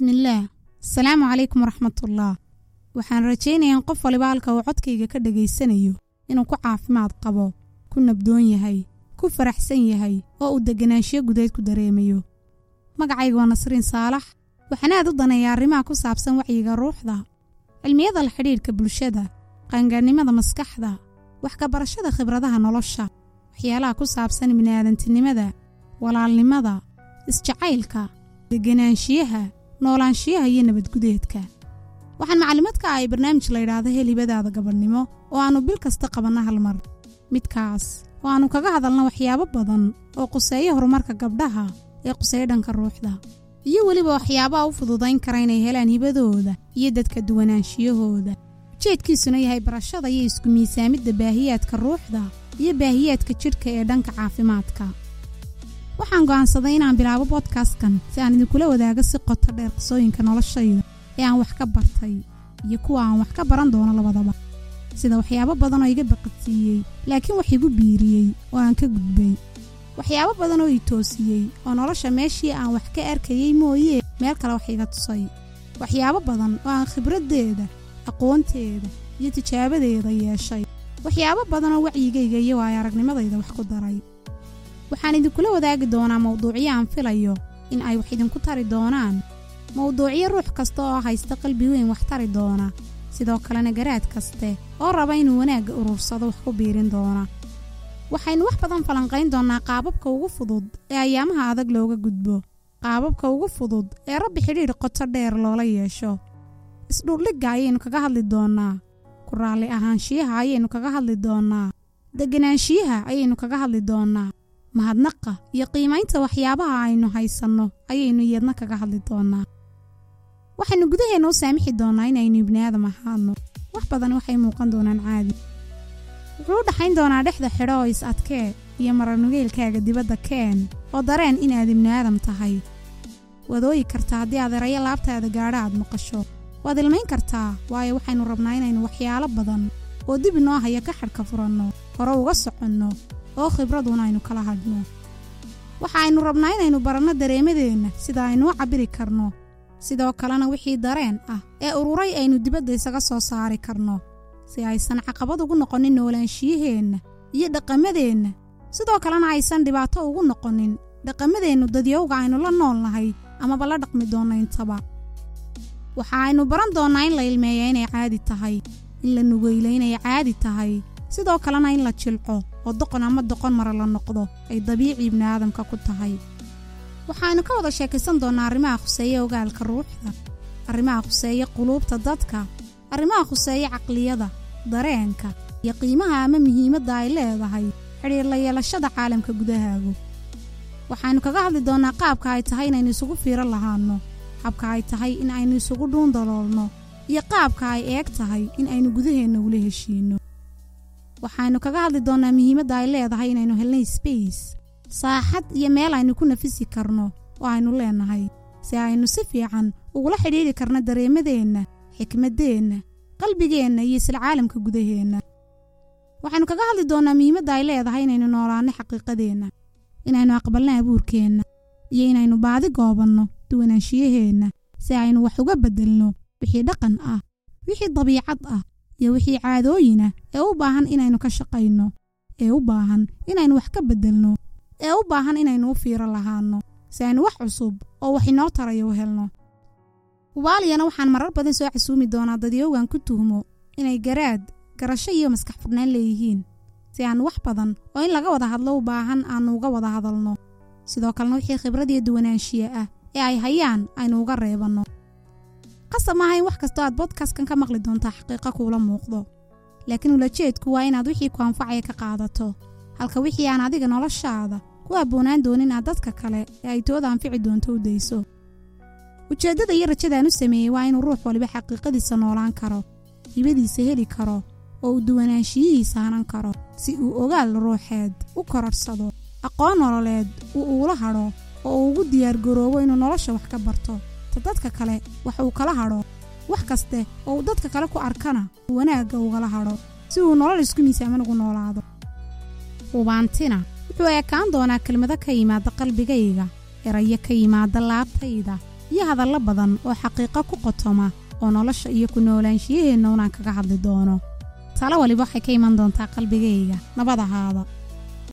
bismillaah asalaamu calaykum waraxmatullaah waxaan rajaynayaa in qof waliba halka uu codkayga ka dhegaysanayo inuu ku caafimaad qabo ku nabdoon yahay ku faraxsan yahay oo uu deganaanshiyo gudeed ku dareemayo. Magacayga waa nasriin saalax. Waxaan aad u daneeyaa arrimaha ku saabsan wacyiga ruuxda cilmiyada la xidhiidhka bulshada qaangaarnimada maskaxda wax ka barashada khibradaha nolosha waxyaalaha ku saabsan bini'aadantinimada walaalnimada isjacaylka deganaanshiyaha noolaanshiyaha iyo nabadgudeedka waxaan macluumaad ka ahay barnaamij layidhaahdo helibadaada gabadhnimo oo aannu bil kasta qabanno hal mar. Midkaas oo aannu kaga hadalno waxyaabo badan oo quseeyo horumarka gabdhaha ee quseeyo dhanka ruuxda. Iyo weliba waxyaabaha u fududayn kara inay helaan hibadooda iyo dadka duwanaanshiyahooda. Ujeedkiisuna yahay barashada iyo isku miisaamidda baahiyaadka ruuxda iyo baahiyaadka jidhka ee dhanka caafimaadka waxaan go'aansaday inaan bilaabo bodkastkan si aan idinkula wadaago si qoto dheer qisooyinka noloshayda ee aan wax ka bartay iyo kuwa aan wax ka baran doono labadaba. Sida waxyaabo badan oo iga baqadsiiyey laakiin wax igu biiriyey oo aan ka gudbay. Waxyaabo badan oo i toosiyey oo nolosha meeshii aan wax ka arkayey mooyee meel kale wax iga tusay. Waxyaabo badan oo aan khibraddeeda aqoonteeda iyo tijaabadeeda yeeshay. Waxyaabo badan oo wacyigayga iyo waayo aragnimadayda wax ku daray waxaan idinkula wadaagi doonaa mawduucyo aan filayo in ay wax idinku tari doonaan. Mawduucyo ruux kasta oo haysta qalbi weyn wax tari doona. Sidoo kalena garaad kaste oo raba inuu wanaagga urursado wax ku biirin doona. Waxaynu wax badan falanqayn doonnaa qaababka ugu fudud ee ayaamaha adag looga gudbo. Qaababka ugu fudud ee rabbi xidhiidh qoto dheer loola yeesho. Isdhuurdhigga ayaynu kaga hadli doonnaa. Ku raalli ahaanshiyaha ayaynu kaga hadli doonnaa. Deganaanshiyaha ayaynu kaga hadli doonnaa mahadnaqa iyo qiimaynta waxyaabaha aynu haysanno ayaynu iyadna kaga hadli doonnaa waxaynu gudaheenna u saamixi doonnaa inaynu ibniaadam ahaadno wax badan waxay muuqan doonaan caadi. Wuxuu u dhaxayn doonaa dhexda xidho oo is adkee iyo maranugeylkaaga dibadda keen oo dareen inaad ibniaadam tahay. Waad ooyi kartaa haddii aad erayo laabtaada gaadha aad maqasho. Waad ilmayn kartaa waayo waxaynu rabnaa inaynu waxyaalo badan oo dib inoo haya ka xadhka furanno hore uga soconno oo khibraduna aynu kala hadhno. Waxa aynu rabnaa inaynu baranno dareemadeenna sida aynu u cabbiri karno sidoo kalena wixii dareen ah ee ururay aynu dibadda isaga soo saari karno. Si aysan caqabad ugu noqonin noolaanshiyaheenna iyo dhaqamadeenna sidoo kalena aysan dhibaato ugu noqonin dhaqamadeennu dadyowga aynu la nool nahay amaba la dhaqmi doonno intaba waxa aynu baran doonnaa in la ilmeeya inay caadi tahay in la nugeylo inay caadi tahay sidoo kalena in la jilco oo doqon ama doqon mara la noqdo ay dabiici ibniaadamka ku tahay. Waxaaynu ka wada sheekaysan doonnaa arrimaha khuseeya ogaalka ruuxda arrimaha khuseeya quluubta dadka arrimaha khuseeya caqliyada dareenka iyo qiimaha ama muhiimadda ay leedahay xidhiir la yeelashada caalamka gudahaagu. Waxaynu kaga hadli doonnaa qaabka ay tahay inaynu isugu fiiro lahaanno habka ay tahay in aynu isugu dhuundaloolno iyo qaabka ay eeg tahay in aynu gudaheenna ula heshiinno waxaynu kaga hadli doonnaa muhiimadda ay leedahay inaynu helnay sbace saaxad iyo meel aynu ku nafisi karno oo aynu leenahay. Si aynu si fiican ugula xidhiidhi karno dareemadeenna xikmaddeenna qalbigeenna iyo isla caalamka gudaheenna. Waxaynu kaga hadli doonnaa muhiimadda ay leedahay inaynu noolaanno xaqiiqadeenna inaynu aqbalno abuurkeenna iyo inaynu baadi goobanno duwanaanshiyaheenna si aynu wax uga beddelno wixii dhaqan ah wixii dabiicad ah iyo wixii caadooyin ah ee u baahan inaynu ka shaqayno ee u baahan inaynu wax ka beddelno ee u baahan inaynu u fiiro lahaanno. Si aynu wax cusub oo wax inoo tarayo u helno. Hubaaliyana waxaan marar badan soo casuumi doonaa dadyowgan ku tuhmo inay garaad garasho iyo maskax furnaan leeyihiin. Si aan wax badan oo in laga wada hadlo u baahan aannu uga wada hadalno. Sidoo kalena wixii khibrad iyo duwanaanshiye ah ee ay hayaan aynu uga reebanno qasab maaha in wax kastoo aad bodkastkan ka maqli doontaa xaqiiqo kuula muuqdo. Laakiin ulajeedku waa inaad wixii ku anfacaya ka qaadato. Halka wixii aan adiga noloshaada ku abboonaan doonin aad dadka kale ee ay tooda anfici doonto u dayso. Ujeeddada iyo rajadaan u sameeyey waa inuu ruux waliba xaqiiqadiisa noolaan karo hibadiisa heli karo oo uu duwanaanshiyihiisa hanan karo si uu ogaal ruuxeed u kororhsado aqoon nololeed uu uula hadho oo uu ugu diyaargaroobo inuu nolosha wax ka barto ta dadka kale wax uu kala hadho. Wax kaste oo uu dadka kale ku arkana wanaagga ugala hadho. Si uu nolol isku miisaaman ugu noolaado. Hubaantina wuxuu ekaan doonaa kelmado ka yimaada qalbigayga erayo ka yimaada laabtayda iyo hadallo badan oo xaqiiqo ku qotoma oo nolosha iyo ku noolaanshiyaheenna unaan kaga hadli doono. Talo waliba waxay ka iman doontaa qalbigayga nabad ahaada